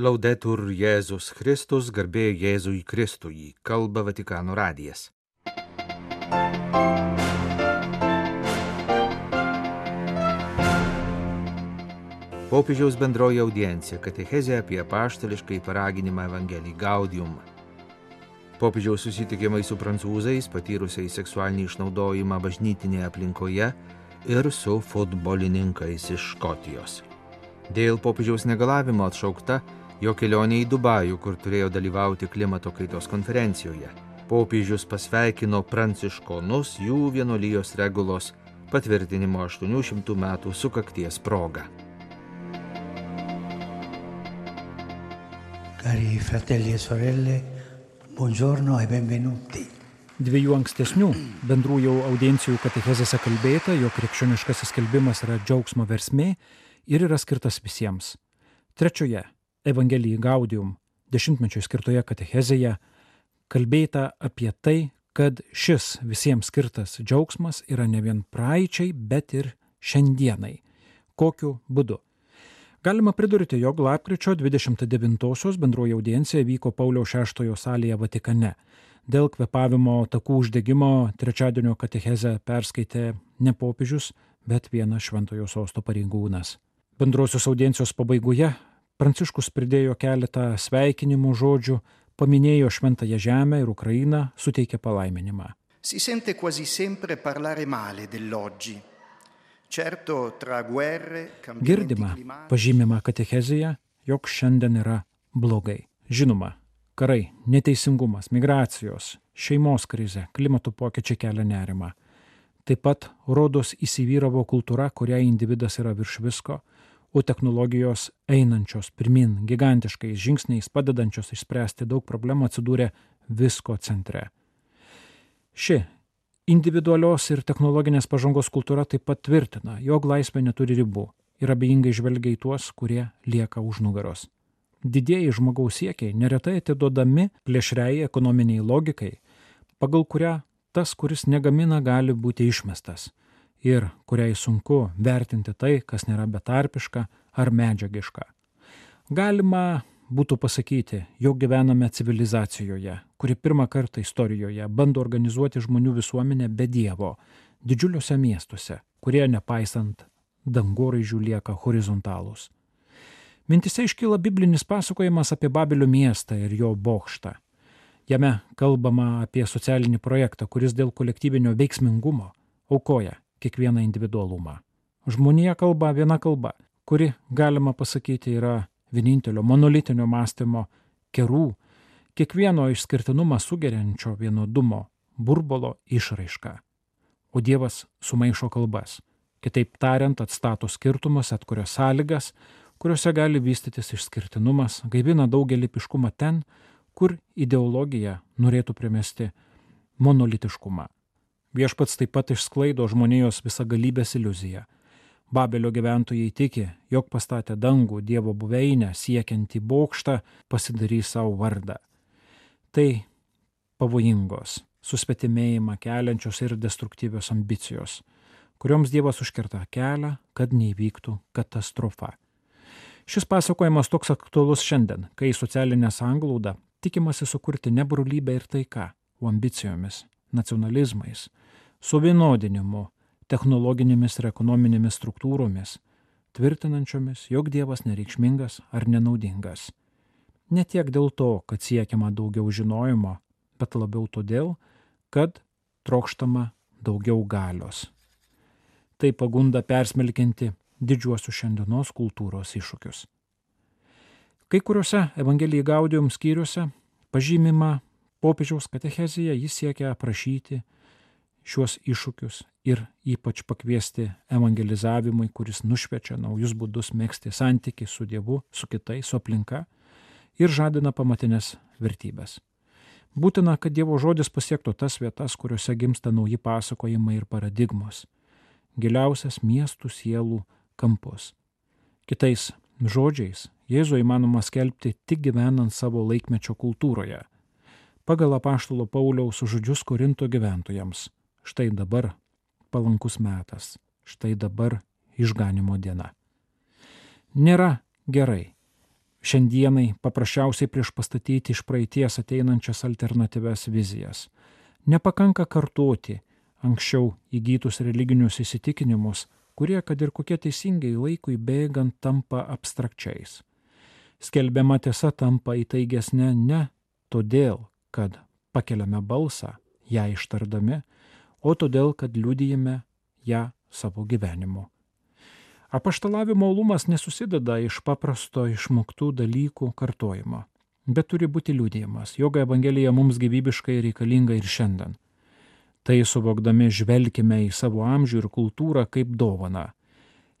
Laudetur Jėzus Kristus, garbė Jėzui Kristui, kalba Vatikano radijas. Popiežiaus bendroji audiencija - katechezė apie paštališkai paraginimą Evangelijai Gaudium. Popiežiaus susitikimai su prancūzais, patyrusiais seksualinį išnaudojimą bažnytinėje aplinkoje ir su futbolininkais iš Škotijos. Dėl popiežiaus negalavimo atšaukta jo kelionė į Dubajų, kur turėjo dalyvauti klimato kaitos konferencijoje. Popiežius pasveikino pranciškonus jų vienolyjos regulos patvirtinimo 800 metų sukakties proga. Cari fratelli e sorelle, buongiorno e benvenuti. Dviejų ankstesnių bendrųjų audiencijų katechezėse kalbėta, jog krikščioniškasis skelbimas yra džiaugsmo versmė ir yra skirtas visiems. Trečioje Evangelijai Gaudium dešimtmečio skirtoje katechezėje kalbėta apie tai, kad šis visiems skirtas džiaugsmas yra ne vien praeičiai, bet ir šiandienai. Kokiu būdu? Galima pridurti, jog lapkričio 29-osios bendroji audiencija vyko Pauliaus VI salėje Vatikane. Dėl kvepavimo takų uždegimo trečiadienio katechezę perskaitė ne popiežius, bet vienas šventojo sosto pareigūnas. Bendrosios audiencijos pabaigoje Pranciškus pridėjo keletą sveikinimų žodžių, paminėjo šventąją žemę ir Ukrainą, suteikė palaiminimą. Si sente quasi sempre parlare male dell'oggi. Certo, tra guerre, cambiamenti Girdima, pažymima katechezija, jog šiandien yra blogai. Žinoma, karai, neteisingumas, migracijos, šeimos krize, klimato pokyčiai kelia nerimą. Taip pat rodos įsivyravo kultūra, kuriai individas yra virš visko, o technologijos einančios pirmin gigantiškais žingsniais, padedančios išspręsti daug problemų atsidūrė visko centre. Ši individualios ir technologinės pažangos kultūra taip pat tvirtina, jog laisvė neturi ribų ir abejingai žvelgia į tuos, kurie lieka už nugaros. Didieji žmogaus siekiai neretai atiduodami plėšriai ekonominiai logikai, pagal kurią tas, kuris negamina, gali būti išmestas ir kuriai sunku vertinti tai, kas nėra betarpiška ar medžiagiška. Galima būtų pasakyti, jog gyvename civilizacijoje, kuri pirmą kartą istorijoje bando organizuoti žmonių visuomenę be Dievo, didžiuliuose miestuose, kurie nepaisant dangoraižių lieka horizontalūs. Mintise iškyla biblinis pasakojimas apie Babilio miestą ir jo bokštą. Jame kalbama apie socialinį projektą, kuris dėl kolektyvinio veiksmingumo aukoja kiekvieną individualumą. Žmonija kalba viena kalba, kuri, galima pasakyti, yra vienintelio monolitinio mąstymo kerų, kiekvieno išskirtinumą sugeriančio vienodumo burbolo išraiška. O Dievas sumaišo kalbas. Kitaip tariant, atstato skirtumus, atkuria sąlygas, kuriuose gali vystytis išskirtinumas, gaivina daugelį piškumą ten, kur ideologija norėtų primesti monolitiškumą. Viešpats taip pat išsklaido žmonijos visagalybės iliuziją. Babelio gyventojai tiki, jog pastatę dangų Dievo buveinę siekiantį bokštą pasidarys savo vardą. Tai pavojingos, susvetimėjimą keliančios ir destruktyvios ambicijos, kurioms Dievas užkerta kelią, kad neįvyktų katastrofa. Šis pasakojimas toks aktualus šiandien, kai socialinė sanglauda tikimasi sukurti ne brolybę ir taiką, o ambicijomis, nacionalizmais, suvienodinimu, technologinėmis ir ekonominėmis struktūromis, tvirtinančiomis, jog Dievas nereikšmingas ar nenaudingas. Ne tiek dėl to, kad siekiama daugiau žinojimo, bet labiau todėl, kad trokštama daugiau galios. Tai pagunda persmelkinti didžiuosius šiandienos kultūros iššūkius. Kai kuriuose Evangelijai Gaudium skyriuose pažymima popiežiaus katechezija, jis siekia aprašyti šiuos iššūkius ir ypač pakviesti evangelizavimui, kuris nušvečia naujus būdus mėgsti santykiai su Dievu, su kitais, su aplinka ir žadina pamatinės vertybės. Būtina, kad Dievo žodis pasiektų tas vietas, kuriuose gimsta nauji pasakojimai ir paradigmos. Giliausias miestų sielų kampus. Kitais žodžiais, Jėzų įmanoma skelbti tik gyvenant savo laikmečio kultūroje. Pagal apaštalo Pauliaus žodžius Korinto gyventojams. Štai dabar palankus metas, štai dabar išganimo diena. Nėra gerai šiandienai paprasčiausiai prieš pastatyti iš praeities ateinančias alternatyves vizijas. Nepakanka kartoti anksčiau įgytus religinius įsitikinimus, kurie, kad ir kokie teisingai laikui bėgant, tampa abstrakčiais. Skelbiama tiesa tampa įtaigesnė ne todėl, kad pakeliame balsą ją ištardami, o todėl, kad liudijame ją savo gyvenimu. Apaštalavimo olumas nesusideda iš paprasto išmoktų dalykų kartojimo, bet turi būti liūdėjimas, jog Evangelija mums gyvybiškai reikalinga ir šiandien. Tai suvokdami žvelgime į savo amžių ir kultūrą kaip dovana.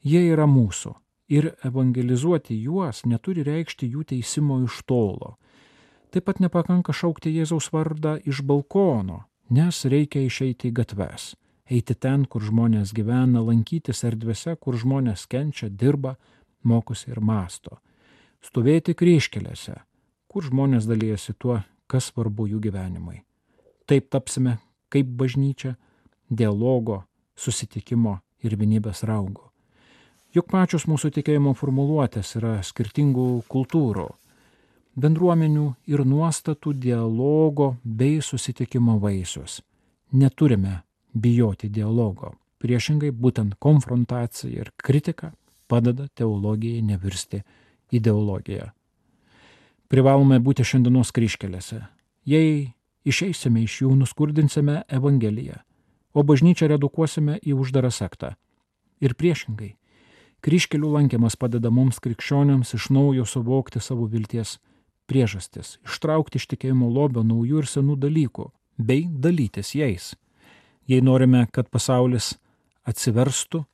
Jie yra mūsų ir evangelizuoti juos neturi reikšti jų teisimo iš tolo. Taip pat nepakanka šaukti Jėzaus vardą iš balkono, nes reikia išeiti į gatves eiti ten, kur žmonės gyvena, lankytis erdvėse, kur žmonės kenčia, dirba, mokosi ir masto. Stovėti kryškelėse, kur žmonės dalyjasi tuo, kas svarbu jų gyvenimai. Taip tapsime kaip bažnyčia dialogo, susitikimo ir vienybės raugo. Juk pačios mūsų tikėjimo formuluotės yra skirtingų kultūrų, bendruomenių ir nuostatų dialogo bei susitikimo vaisius. Neturime bijoti dialogo. Priešingai, būtent konfrontacija ir kritika padeda teologijai nevirsti ideologiją. Privalome būti šiandienos kryškelėse. Jei išeisime iš jų, nuskurdinsime Evangeliją, o bažnyčią redukuosime į uždarą sektą. Ir priešingai, kryškelių lankymas padeda mums krikščioniams iš naujo suvokti savo vilties priežastis, ištraukti iš tikėjimo lobio naujų ir senų dalykų, bei dalytis jais. Jei norime, kad pasaulis atsiverstų,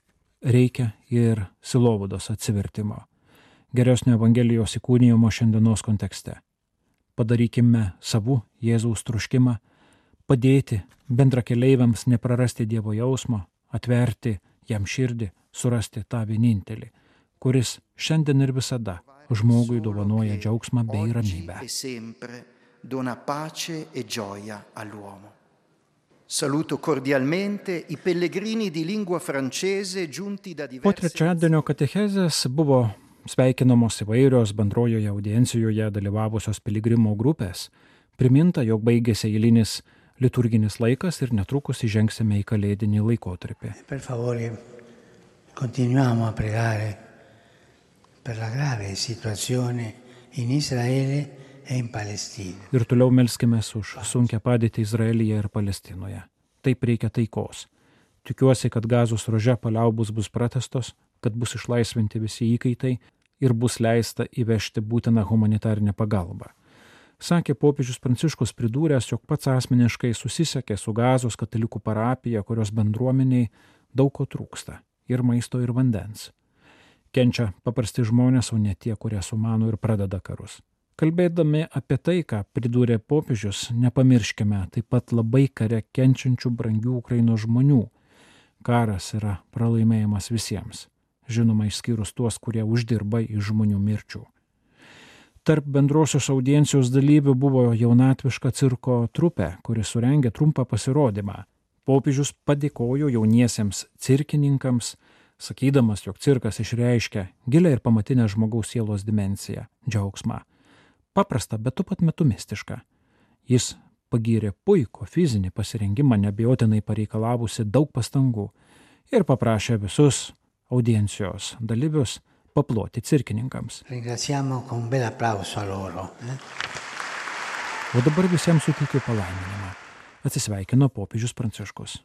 reikia ir silovados atsivertimo. Geresnio Evangelijos įkūnijimo šiandienos kontekste. Padarykime savų Jėzaus truškimą, padėti bendrakeleiviams neprarasti Dievo jausmo, atverti jam širdį, surasti tą vienintelį, kuris šiandien ir visada žmogui dovanoja džiaugsmą bei ramybę. Dona pace e gioia all'uomo. Saluto cordialmente i pellegrini di lingua francese giunti da diverse... Po trečiadienio katechezės buvo sveikinamos įvairios bendrojoje audiencijoje dalyvavusios piligrimų grupės, priminta, jog baigėsi eilinis liturginis laikas ir netrukus įžengsime į kalėdinį laikotarpį. Per favore, continuiamo a pregare per la grave situazione in Israele Ir toliau melskime už sunkę padėtį Izraelyje ir Palestinoje. Taip reikia taikos. Tikiuosi, kad gazos rože paliaubus bus pratestos, kad bus išlaisvinti visi įkaitai ir bus leista įvežti būtiną humanitarinę pagalbą. Sakė popiežius Pranciškus pridūręs, jog pats asmeniškai susisiekė su gazos katalikų parapija, kurios bendruomeniai daug ko trūksta - ir maisto, ir vandens. Kenčia paprasti žmonės, o ne tie, kurie sumano ir pradeda karus. Kalbėdami apie tai, ką pridūrė popiežius, nepamirškime taip pat labai kare kenčiančių brangių Ukrainos žmonių. Karas yra pralaimėjimas visiems, žinoma išskyrus tuos, kurie uždirba iš žmonių mirčių. Tarp bendrosios audiencijos dalyvių buvo jaunatviška cirko trupė, kuri surengė trumpą pasirodymą. Popiežius padėkojo jauniesiems cirkininkams, sakydamas, jog cirkas išreiškia gilę ir pamatinę žmogaus sielos dimenciją - džiaugsmą paprasta, bet tuo pat metu mistiška. Jis pagyrė puikų fizinį pasirengimą, nebejotinai pareikalavusi daug pastangų ir paprašė visus audiencijos dalyvius paploti cirkininkams. Eh? O dabar visiems suteikiu palaiminimą. Atsisveikino popiežius Pranciškus.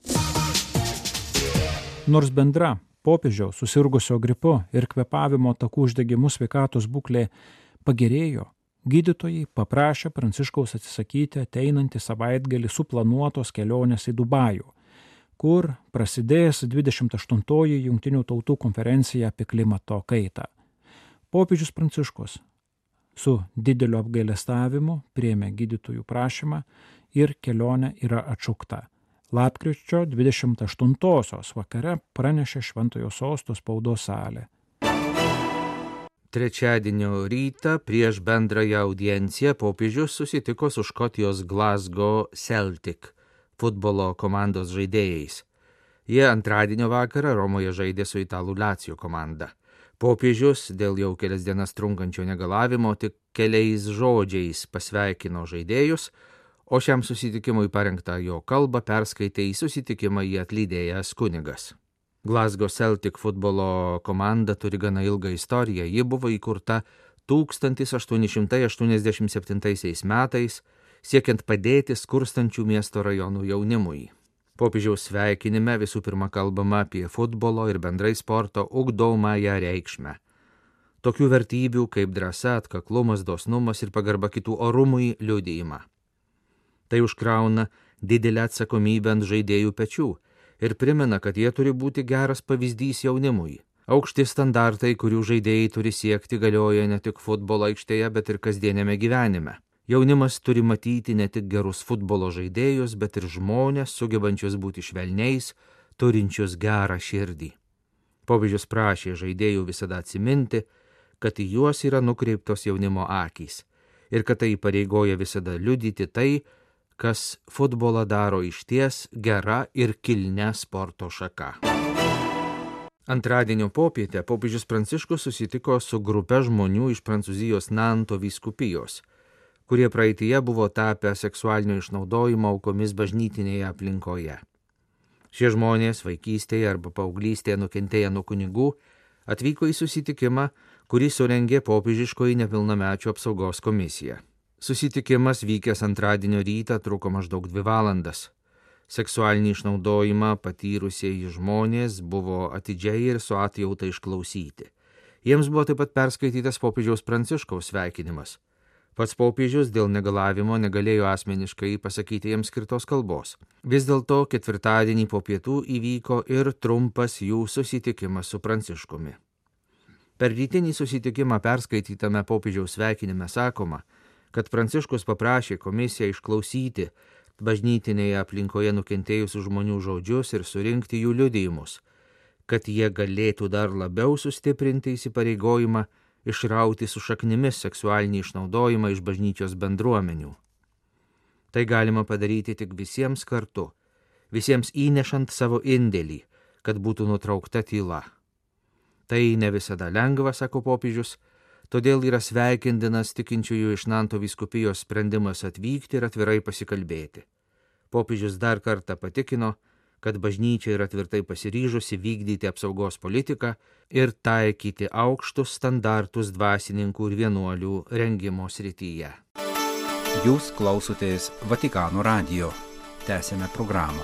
Nors bendra popiežiaus susirgusio gripu ir kvepavimo takų uždegimu sveikatos būklė pagerėjo, Gydytojai paprašė Pranciškaus atsisakyti ateinantį savaitgalį suplanuotos kelionės į Dubajų, kur prasidės 28-oji Junktinių tautų konferencija apie klimato kaitą. Popiežius Pranciškus su dideliu apgailestavimu priemė gydytojų prašymą ir kelionė yra atšaukta. Lapkričio 28-osios vakare pranešė Šventojo sostos spaudos salė trečiadienio rytą prieš bendrąją audienciją popiežius susitiko su Škotijos Glasgow Celtic futbolo komandos žaidėjais. Jie antradienio vakarą Romoje žaidė su Italų Lacijo komanda. Popiežius dėl jau kelias dienas trunkančio negalavimo tik keliais žodžiais pasveikino žaidėjus, o šiam susitikimui parengtą jo kalbą perskaitė į susitikimą jį atlydėjęs kunigas. Glasgow Celtic futbolo komanda turi gana ilgą istoriją, ji buvo įkurta 1887 metais, siekiant padėti skurstančių miesto rajonų jaunimui. Popiežiaus sveikinime visų pirma kalbama apie futbolo ir bendrai sporto ugdomąją reikšmę. Tokių vertybių kaip drąsa, atkaklumas, dosnumas ir pagarba kitų orumui liudijimą. Tai užkrauna didelę atsakomybę ant žaidėjų pečių ir primena, kad jie turi būti geras pavyzdys jaunimui. Aukšti standartai, kurių žaidėjai turi siekti, galioja ne tik futbolo aikštėje, bet ir kasdienėme gyvenime. Jaunimas turi matyti ne tik gerus futbolo žaidėjus, bet ir žmonės, sugebančius būti švelniais, turinčius gerą širdį. Popiežius prašė žaidėjų visada atsiminti, kad į juos yra nukreiptos jaunimo akys ir kad tai pareigoja visada liudyti tai, kas futbolą daro iš ties gera ir kilne sporto šaka. Antradienio popietę popiežius Pranciškus susitiko su grupe žmonių iš Prancūzijos Nanto vyskupijos kurie praeitie buvo tapę seksualinio išnaudojimo aukomis bažnytinėje aplinkoje. Šie žmonės vaikystėje arba paauglystėje nukentėję nuo kunigų atvyko į susitikimą, kurį surengė popiežiškoji nepilnamečių apsaugos komisija. Susitikimas vykęs antradienio rytą truko maždaug dvi valandas. Seksualinį išnaudojimą patyrusieji žmonės buvo atidžiai ir su atjauta išklausyti. Jiems buvo taip pat perskaitytas popiežiaus pranciškaus sveikinimas. Pats popiežius dėl negalavimo negalėjo asmeniškai pasakyti jiems skirtos kalbos. Vis dėlto ketvirtadienį po pietų įvyko ir trumpas jų susitikimas su Pranciškumi. Per rytinį susitikimą perskaitytame popiežiaus sveikinime sakoma, kad Pranciškus paprašė komisiją išklausyti bažnytinėje aplinkoje nukentėjusių žmonių žodžius ir surinkti jų liudijimus, kad jie galėtų dar labiau sustiprinti įsipareigojimą išrauti su šaknimis seksualinį išnaudojimą iš bažnyčios bendruomenių. Tai galima padaryti tik visiems kartu, visiems įnešant savo indėlį, kad būtų nutraukta tyla. Tai ne visada lengva, sako popiežius, todėl yra sveikindinas tikinčiųjų iš Nanto viskupijos sprendimas atvykti ir atvirai pasikalbėti. Popiežius dar kartą patikino, kad bažnyčia yra tvirtai pasiryžusi vykdyti apsaugos politiką ir taikyti aukštus standartus dvasininkų ir vienuolių rengimo srityje. Jūs klausotės Vatikano radio. Tęsėme programą.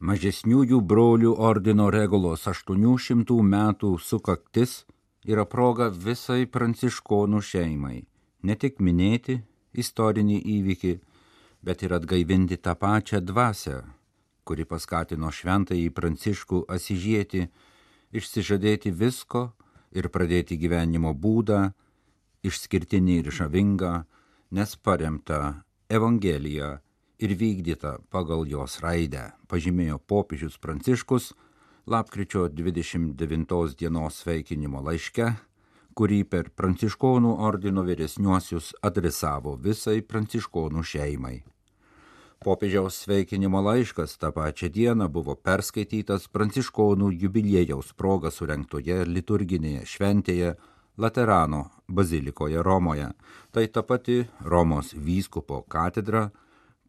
Mažesniųjų brolių ordino regulos 800 metų sukaktis yra proga visai pranciškonų šeimai ne tik minėti istorinį įvykį, bet ir atgaivinti tą pačią dvasę, kuri paskatino šventąjį Pranciškų asižieti, išsižadėti visko ir pradėti gyvenimo būdą, išskirtinį ir žavingą, nes paremta Evangelija ir vykdyta pagal jos raidę, pažymėjo popiežius Pranciškus lapkričio 29 dienos sveikinimo laiške, kurį per pranciškonų ordino vyresniuosius adresavo visai pranciškonų šeimai. Popiežiaus sveikinimo laiškas tą pačią dieną buvo perskaitytas pranciškonų jubiliejaus proga surenktoje liturginėje šventėje Laterano bazilikoje Romoje. Tai ta pati Romos vyskupo katedra,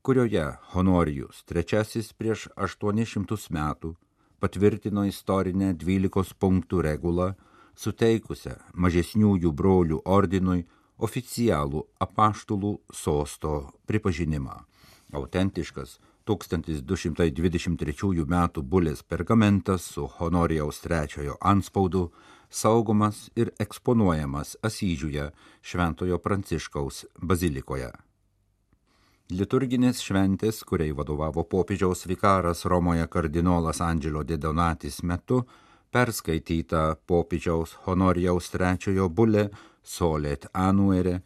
kurioje Honorijus III prieš 800 metų patvirtino istorinę 12 punktų regulą, suteikusią mažesniųjų brolių ordinui oficialų apaštulų sosto pripažinimą autentiškas 1223 m. bulės pergamentas su Honorijaus trečiojo anspaudu saugomas ir eksponuojamas Asyžiuje Šventojo Pranciškaus bazilikoje. Liturginės šventės, kuriai vadovavo popiežiaus vikaras Romoje kardinolas Andželo de Donatis metu, perskaityta popiežiaus Honorijaus trečiojo bulė Solet Anuere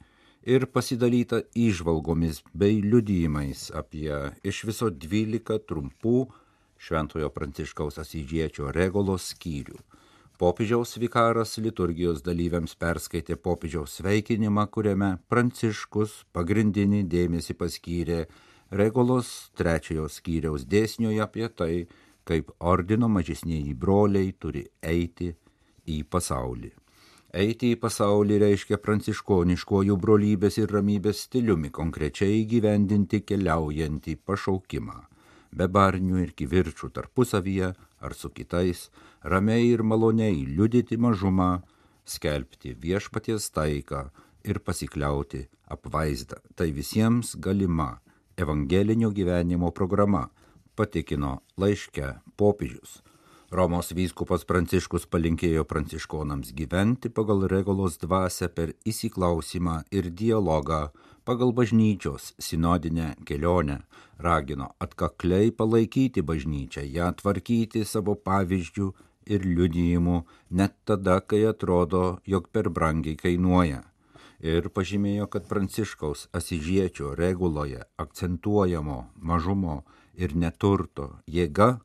ir pasidalyta įžvalgomis bei liudijimais apie iš viso 12 trumpų Šventojo Pranciškaus Asyžiečio regolos skyrių. Popiežiaus vikaras liturgijos dalyviams perskaitė popiežiaus sveikinimą, kuriame Pranciškus pagrindinį dėmesį paskyrė regolos trečiojo skyriaus dėsnioje apie tai, kaip ordino mažesnėji broliai turi eiti į pasaulį. Eiti į pasaulį reiškia pranciškoniškojų brolybės ir ramybės stiliumi konkrečiai gyvendinti keliaujantį pašaukimą. Be barnių ir kivirčių tarpusavyje ar su kitais, ramiai ir maloniai liudyti mažumą, skelbti viešpaties taiką ir pasikliauti apvaizdą. Tai visiems galima evangelinio gyvenimo programa, patikino laiške popiežius. Romos vyskupas Pranciškus palinkėjo pranciškonams gyventi pagal regulos dvasę per įsiklausimą ir dialogą, pagal bažnyčios sinodinę kelionę, ragino atkakliai palaikyti bažnyčią, ją tvarkyti savo pavyzdžių ir liudijimų, net tada, kai atrodo, jog per brangiai kainuoja. Ir pažymėjo, kad Pranciškaus asižiečio reguloje akcentuojamo mažumo ir neturto jėga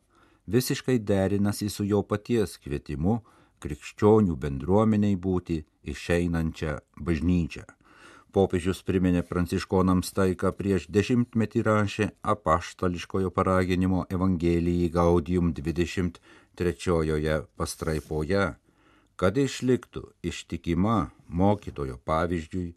visiškai derinasi su jo paties kvietimu krikščionių bendruomeniai būti išeinančią bažnyčią. Popiežius priminė pranciškonams tai, ką prieš dešimtmetį rašė apaštališkojo paraginimo Evangelijai Gaudium 23 pastraipoje kad išliktų ištikima mokytojo pavyzdžiui,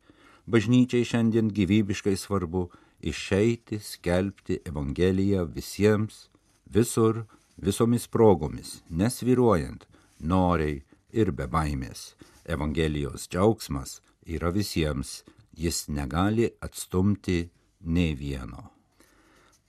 bažnyčiai šiandien gyvybiškai svarbu išeiti, skelbti Evangeliją visiems, visur, visomis progomis, nesviruojant, noriai ir be baimės. Evangelijos džiaugsmas yra visiems, jis negali atstumti nei vieno.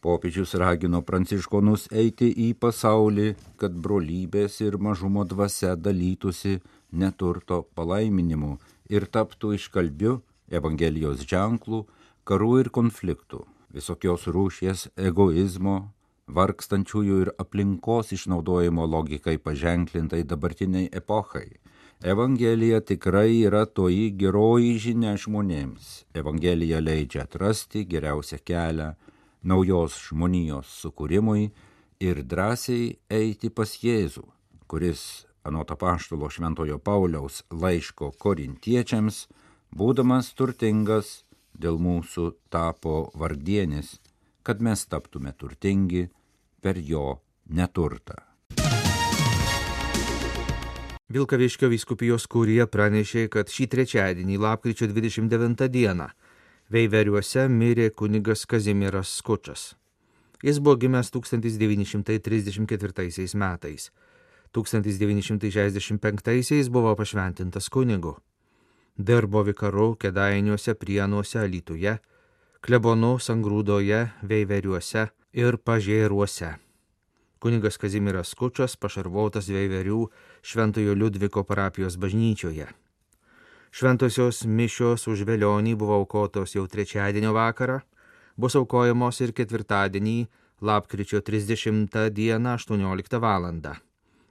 Popiežius ragino pranciškonus eiti į pasaulį, kad brolybės ir mažumo dvasia dalytųsi neturto palaiminimu ir taptų iškalbiu Evangelijos ženklų, karų ir konfliktų, visokios rūšies egoizmo, vargstančiųjų ir aplinkos išnaudojimo logikai paženklintai dabartiniai epochai. Evangelija tikrai yra toji geroji žinia žmonėms. Evangelija leidžia atrasti geriausią kelią naujos žmonijos sukūrimui ir drąsiai eiti pas Jėzų, kuris, anot apaštalo Šventojo Pauliaus laiško korintiečiams, būdamas turtingas, dėl mūsų tapo vardienis, kad mes taptume turtingi per jo neturtą. Vilkaviškio vyskupijos kurija pranešė, kad šį trečiadienį, lapkričio 29 dieną, Veiveriuose mirė kunigas Kazimieras Skučas. Jis buvo gimęs 1934 metais. 1965 buvo pašventintas kunigu. Dirbo vikaru Kedainiuose, Prienuose, Alytuje, Klebonu, Sangrūdoje, Veiveriuose ir Pažėruose. Kunigas Kazimieras Skučas pašarvotas Veiverių Šventojo Liudviko parapijos bažnyčioje. Šventosios mišios už velionį buvo aukotos jau trečiadienio vakarą, bus aukojamos ir ketvirtadienį, lapkričio 30 dieną 18 val.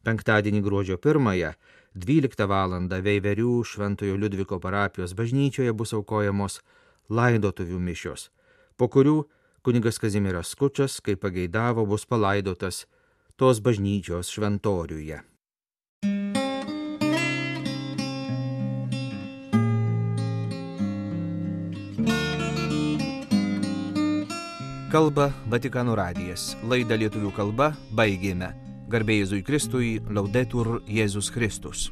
Penktadienį gruodžio 1 12 val. Veiverių Šventojo Liudviko parapijos bažnyčioje bus aukojamos laidotuvių mišios, po kurių kunigas Kazimieras Skučas, kaip pageidavo, bus palaidotas tos bažnyčios šventoriuje. Kalba Vatikano radijas. Laidą lietuvių kalba baigėme. Garbėjai Jėzui Kristui, laudetur Jėzus Kristus.